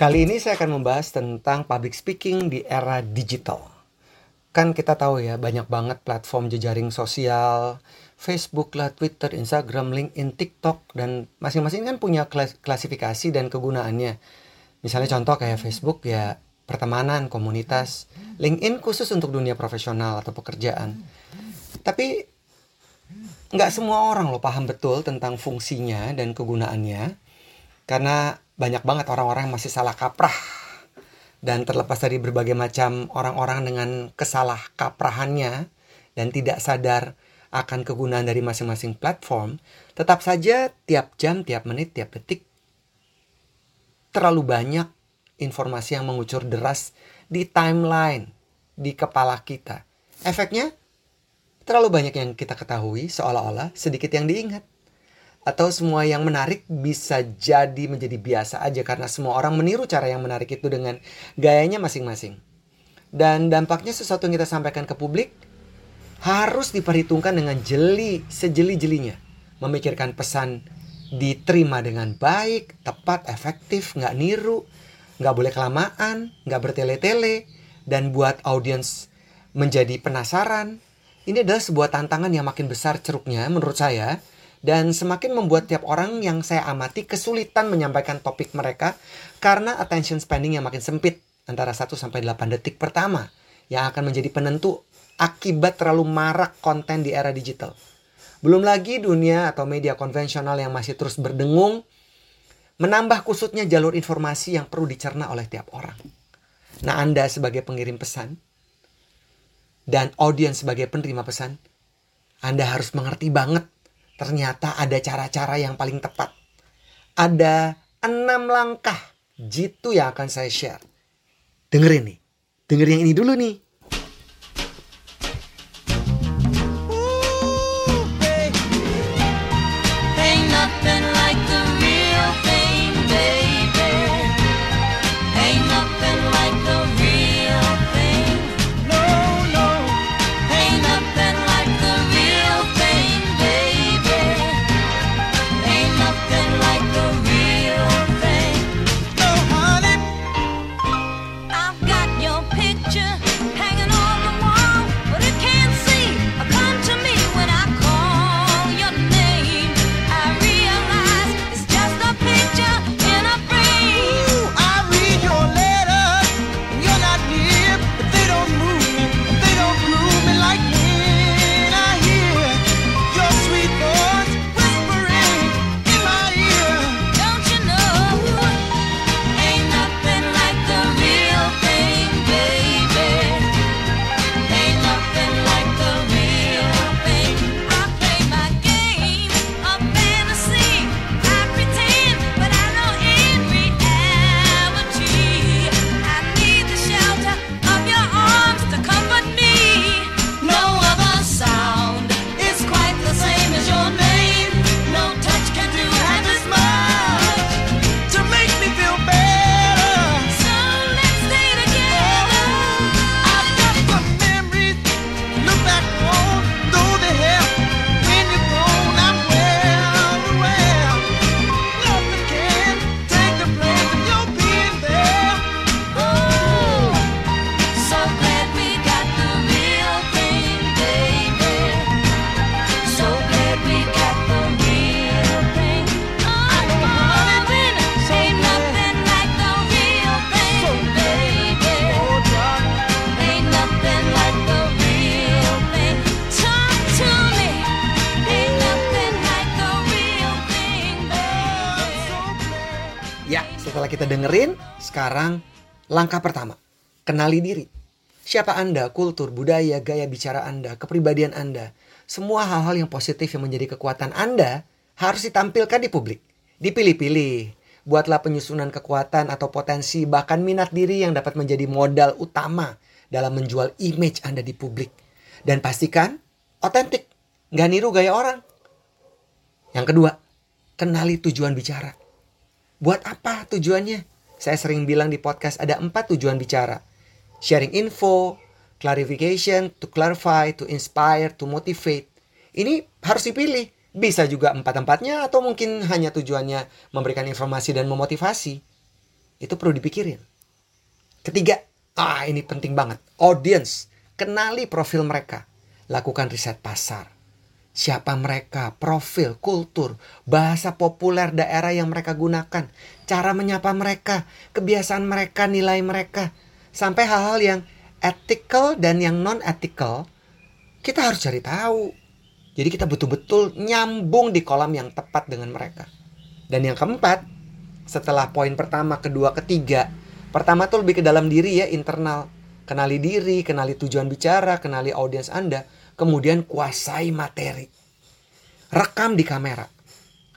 Kali ini saya akan membahas tentang public speaking di era digital. Kan kita tahu ya, banyak banget platform jejaring sosial, Facebook lah, Twitter, Instagram, LinkedIn, TikTok, dan masing-masing kan punya klasifikasi dan kegunaannya. Misalnya contoh kayak Facebook ya pertemanan, komunitas, LinkedIn khusus untuk dunia profesional atau pekerjaan. Tapi nggak semua orang loh paham betul tentang fungsinya dan kegunaannya. Karena banyak banget orang-orang yang masih salah kaprah dan terlepas dari berbagai macam orang-orang dengan kesalah kaprahannya dan tidak sadar akan kegunaan dari masing-masing platform, tetap saja tiap jam, tiap menit, tiap detik terlalu banyak informasi yang mengucur deras di timeline di kepala kita. Efeknya terlalu banyak yang kita ketahui seolah-olah sedikit yang diingat atau semua yang menarik bisa jadi menjadi biasa aja karena semua orang meniru cara yang menarik itu dengan gayanya masing-masing. Dan dampaknya sesuatu yang kita sampaikan ke publik harus diperhitungkan dengan jeli, sejeli-jelinya. Memikirkan pesan diterima dengan baik, tepat, efektif, nggak niru, nggak boleh kelamaan, nggak bertele-tele, dan buat audiens menjadi penasaran. Ini adalah sebuah tantangan yang makin besar ceruknya menurut saya dan semakin membuat tiap orang yang saya amati kesulitan menyampaikan topik mereka karena attention spending yang makin sempit antara 1 sampai 8 detik pertama yang akan menjadi penentu akibat terlalu marak konten di era digital. Belum lagi dunia atau media konvensional yang masih terus berdengung menambah kusutnya jalur informasi yang perlu dicerna oleh tiap orang. Nah, Anda sebagai pengirim pesan dan audiens sebagai penerima pesan, Anda harus mengerti banget ternyata ada cara-cara yang paling tepat. Ada enam langkah jitu yang akan saya share. Dengerin nih. Dengerin yang ini dulu nih. Setelah kita dengerin, sekarang langkah pertama, kenali diri. Siapa Anda, kultur, budaya, gaya bicara Anda, kepribadian Anda, semua hal-hal yang positif yang menjadi kekuatan Anda harus ditampilkan di publik. Dipilih-pilih. Buatlah penyusunan kekuatan atau potensi bahkan minat diri yang dapat menjadi modal utama dalam menjual image Anda di publik. Dan pastikan otentik, nggak niru gaya orang. Yang kedua, kenali tujuan bicara. Buat apa tujuannya? Saya sering bilang di podcast ada empat tujuan bicara. Sharing info, clarification, to clarify, to inspire, to motivate. Ini harus dipilih. Bisa juga empat-empatnya atau mungkin hanya tujuannya memberikan informasi dan memotivasi. Itu perlu dipikirin. Ketiga, ah ini penting banget. Audience, kenali profil mereka. Lakukan riset pasar. Siapa mereka, profil, kultur, bahasa populer daerah yang mereka gunakan, cara menyapa mereka, kebiasaan mereka, nilai mereka, sampai hal-hal yang ethical dan yang non ethical, kita harus cari tahu. Jadi kita betul-betul nyambung di kolam yang tepat dengan mereka. Dan yang keempat, setelah poin pertama, kedua, ketiga, pertama tuh lebih ke dalam diri ya, internal. Kenali diri, kenali tujuan bicara, kenali audiens Anda, kemudian kuasai materi. Rekam di kamera.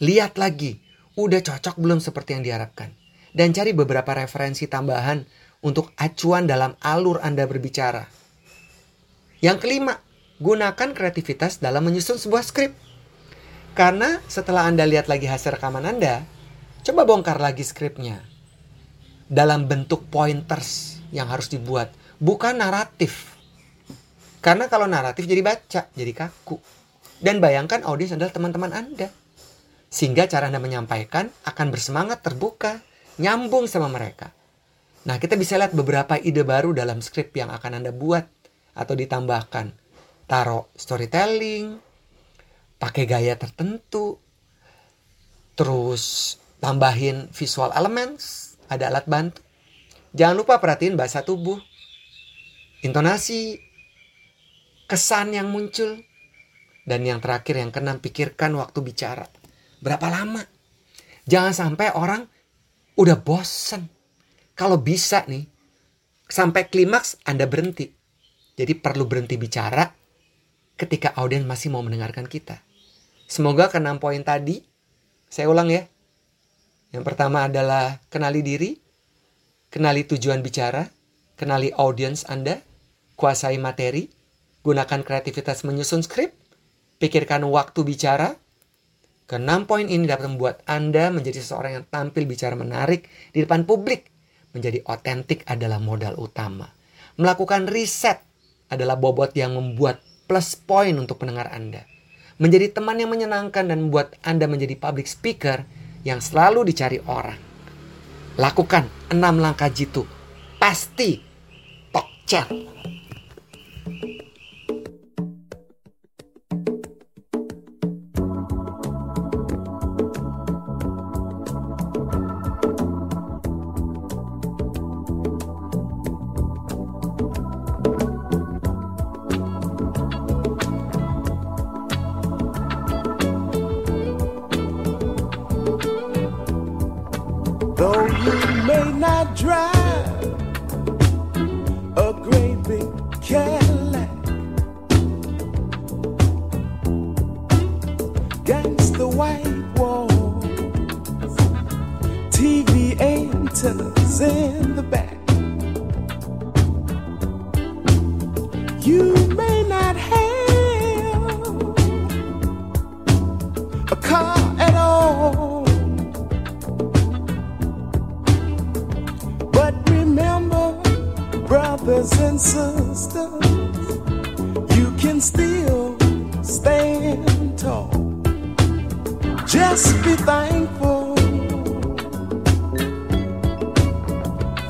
Lihat lagi, udah cocok belum seperti yang diharapkan. Dan cari beberapa referensi tambahan untuk acuan dalam alur Anda berbicara. Yang kelima, gunakan kreativitas dalam menyusun sebuah skrip. Karena setelah Anda lihat lagi hasil rekaman Anda, coba bongkar lagi skripnya. Dalam bentuk pointers yang harus dibuat, bukan naratif. Karena kalau naratif jadi baca, jadi kaku. Dan bayangkan audiens adalah teman-teman Anda. Sehingga cara Anda menyampaikan akan bersemangat terbuka, nyambung sama mereka. Nah, kita bisa lihat beberapa ide baru dalam skrip yang akan Anda buat atau ditambahkan. Taruh storytelling, pakai gaya tertentu, terus tambahin visual elements, ada alat bantu. Jangan lupa perhatiin bahasa tubuh, intonasi, kesan yang muncul, dan yang terakhir yang keenam pikirkan waktu bicara. Berapa lama? Jangan sampai orang udah bosen. Kalau bisa nih, sampai klimaks Anda berhenti. Jadi perlu berhenti bicara ketika audiens masih mau mendengarkan kita. Semoga keenam poin tadi, saya ulang ya. Yang pertama adalah kenali diri, kenali tujuan bicara, kenali audiens Anda, kuasai materi, gunakan kreativitas menyusun skrip, pikirkan waktu bicara. Keenam poin ini dapat membuat Anda menjadi seseorang yang tampil bicara menarik di depan publik. Menjadi otentik adalah modal utama. Melakukan riset adalah bobot yang membuat plus poin untuk pendengar Anda menjadi teman yang menyenangkan dan membuat Anda menjadi public speaker yang selalu dicari orang. Lakukan enam langkah jitu. Pasti Though you may not drive.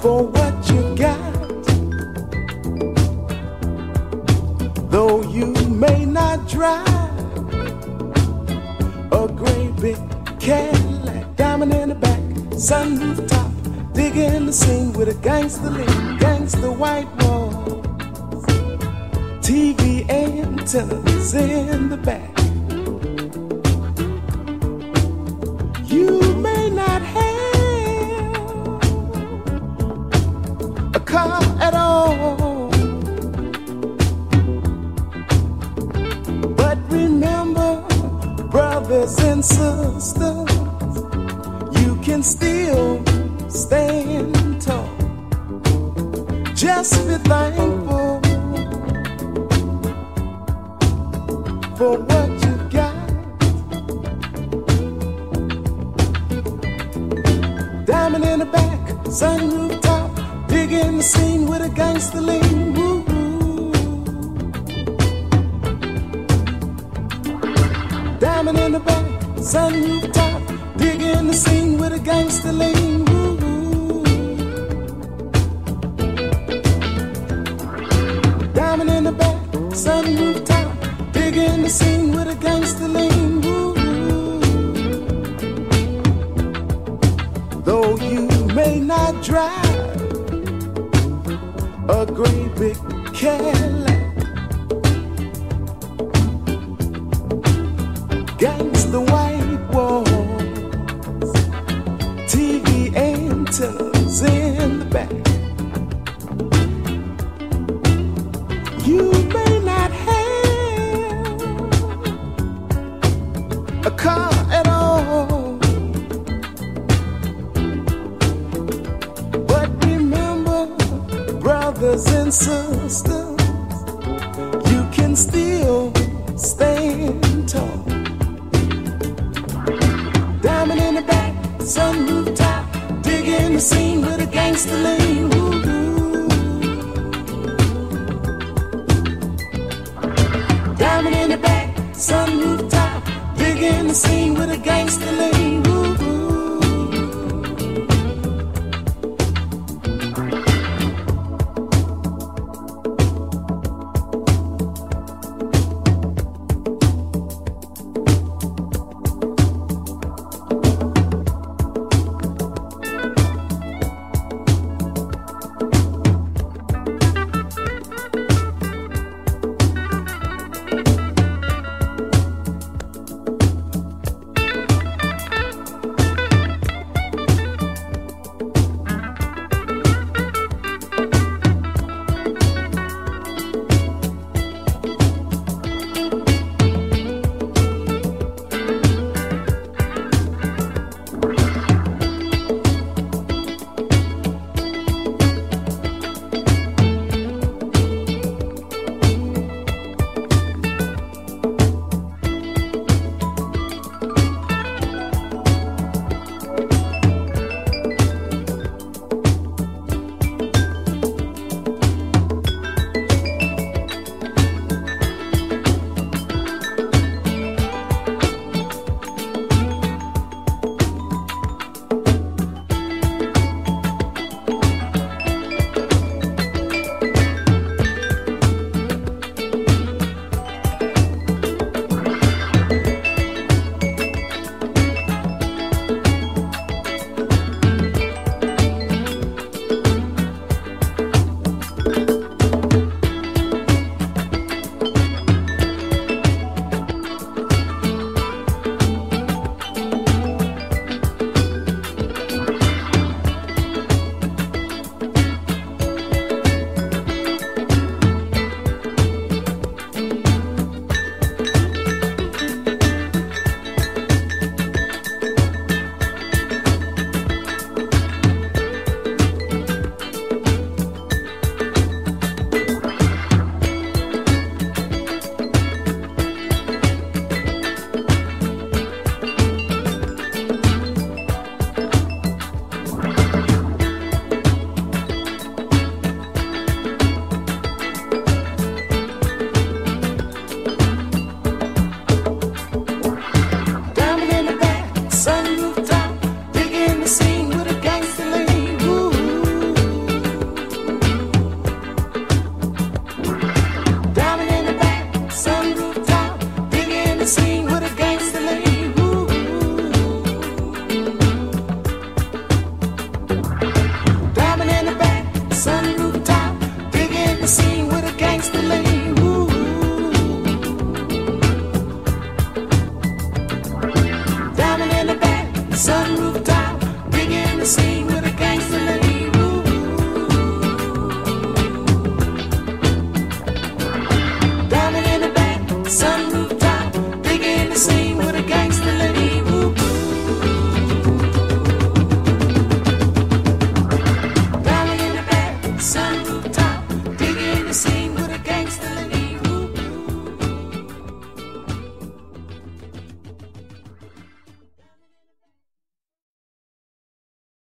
for what you got. Though you may not drive a great big Cadillac, diamond in the back, sunroof top, digging the scene with a gangster lean, gangster white wall, TV antennas in the back. sunroof top, big in the scene with a gangster lean. Diamond in the back, sunroof top, big in the scene with a gangster lean. Drive a great big Cadillac.